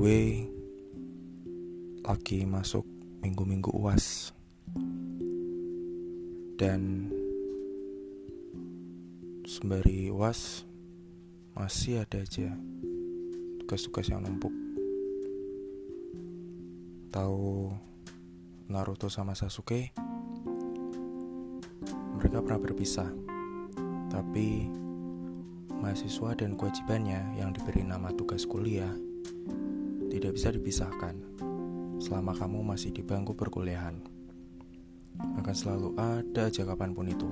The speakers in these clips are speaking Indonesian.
Gue lagi masuk minggu-minggu UAS. Dan sembari UAS masih ada aja tugas-tugas yang numpuk. Tahu Naruto sama Sasuke Mereka pernah berpisah. Tapi mahasiswa dan kewajibannya yang diberi nama tugas kuliah tidak bisa dipisahkan selama kamu masih di bangku perkuliahan. Akan selalu ada aja kapan pun itu.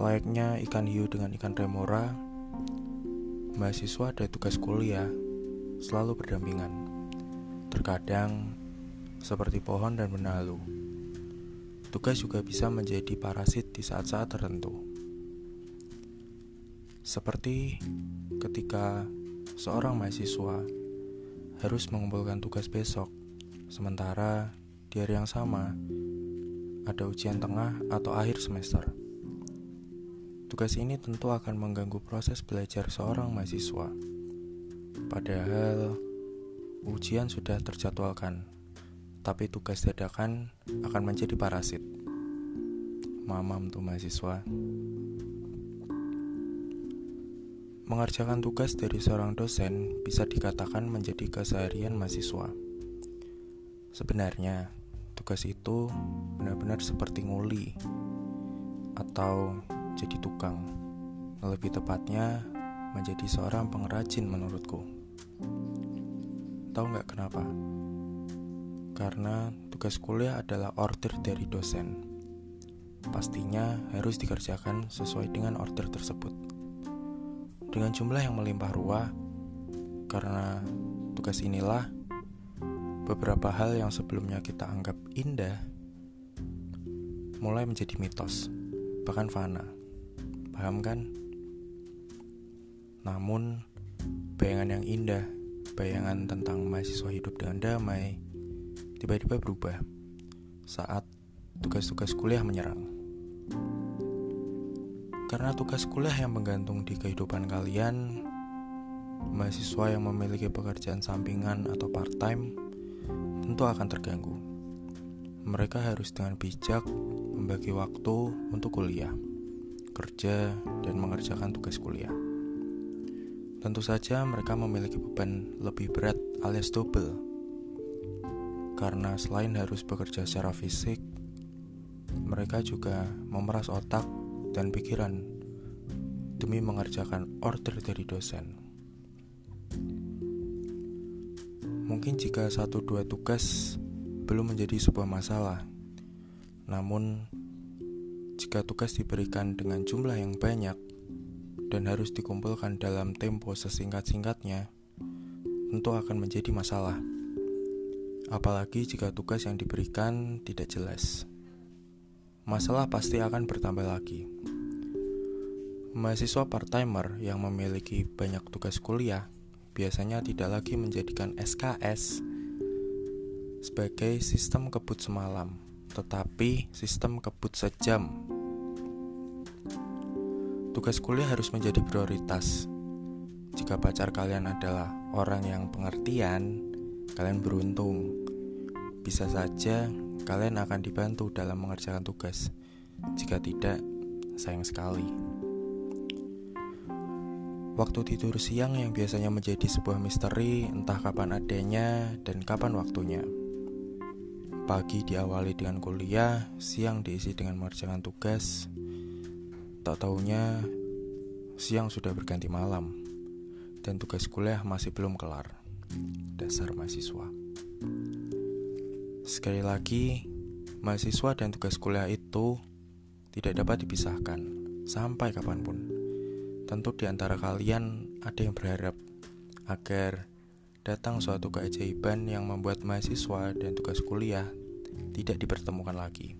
Layaknya ikan hiu dengan ikan remora, mahasiswa dan tugas kuliah selalu berdampingan. Terkadang seperti pohon dan benalu. Tugas juga bisa menjadi parasit di saat-saat tertentu. Seperti ketika seorang mahasiswa harus mengumpulkan tugas besok, sementara di hari yang sama ada ujian tengah atau akhir semester. Tugas ini tentu akan mengganggu proses belajar seorang mahasiswa. Padahal ujian sudah terjadwalkan, tapi tugas dadakan akan menjadi parasit. Mamam tuh mahasiswa. Mengerjakan tugas dari seorang dosen bisa dikatakan menjadi keseharian mahasiswa. Sebenarnya, tugas itu benar-benar seperti nguli atau jadi tukang. Lebih tepatnya, menjadi seorang pengrajin menurutku. Tahu nggak kenapa? Karena tugas kuliah adalah order dari dosen. Pastinya harus dikerjakan sesuai dengan order tersebut dengan jumlah yang melimpah ruah. Karena tugas inilah beberapa hal yang sebelumnya kita anggap indah mulai menjadi mitos bahkan fana. Paham kan? Namun bayangan yang indah bayangan tentang mahasiswa hidup dengan damai tiba-tiba berubah saat tugas-tugas kuliah menyerang karena tugas kuliah yang menggantung di kehidupan kalian, mahasiswa yang memiliki pekerjaan sampingan atau part-time tentu akan terganggu. Mereka harus dengan bijak membagi waktu untuk kuliah, kerja, dan mengerjakan tugas kuliah. Tentu saja mereka memiliki beban lebih berat alias double. Karena selain harus bekerja secara fisik, mereka juga memeras otak dan pikiran demi mengerjakan order dari dosen. Mungkin jika satu dua tugas belum menjadi sebuah masalah, namun jika tugas diberikan dengan jumlah yang banyak dan harus dikumpulkan dalam tempo sesingkat-singkatnya, tentu akan menjadi masalah. Apalagi jika tugas yang diberikan tidak jelas masalah pasti akan bertambah lagi. Mahasiswa part-timer yang memiliki banyak tugas kuliah biasanya tidak lagi menjadikan SKS sebagai sistem kebut semalam, tetapi sistem kebut sejam. Tugas kuliah harus menjadi prioritas. Jika pacar kalian adalah orang yang pengertian, kalian beruntung. Bisa saja kalian akan dibantu dalam mengerjakan tugas. Jika tidak, sayang sekali. Waktu tidur siang yang biasanya menjadi sebuah misteri, entah kapan adanya dan kapan waktunya. Pagi diawali dengan kuliah, siang diisi dengan mengerjakan tugas. Tak taunya, siang sudah berganti malam, dan tugas kuliah masih belum kelar. Dasar mahasiswa. Sekali lagi, mahasiswa dan tugas kuliah itu tidak dapat dipisahkan sampai kapan pun. Tentu di antara kalian ada yang berharap agar datang suatu keajaiban yang membuat mahasiswa dan tugas kuliah tidak dipertemukan lagi.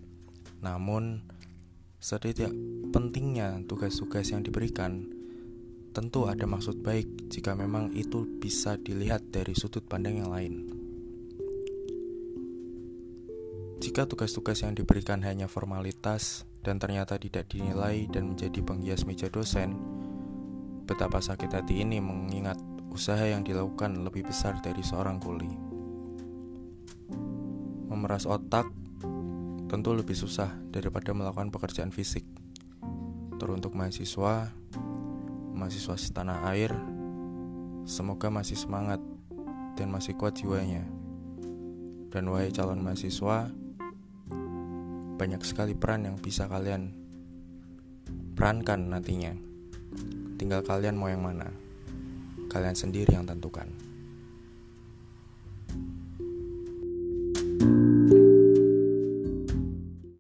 Namun, setidak pentingnya tugas-tugas yang diberikan, tentu ada maksud baik jika memang itu bisa dilihat dari sudut pandang yang lain. Jika tugas-tugas yang diberikan hanya formalitas dan ternyata tidak dinilai dan menjadi penghias meja dosen, betapa sakit hati ini mengingat usaha yang dilakukan lebih besar dari seorang kuli. Memeras otak tentu lebih susah daripada melakukan pekerjaan fisik. Teruntuk mahasiswa, mahasiswa setanah air, semoga masih semangat dan masih kuat jiwanya. Dan wahai calon mahasiswa, banyak sekali peran yang bisa kalian perankan nantinya. Tinggal kalian mau yang mana. Kalian sendiri yang tentukan.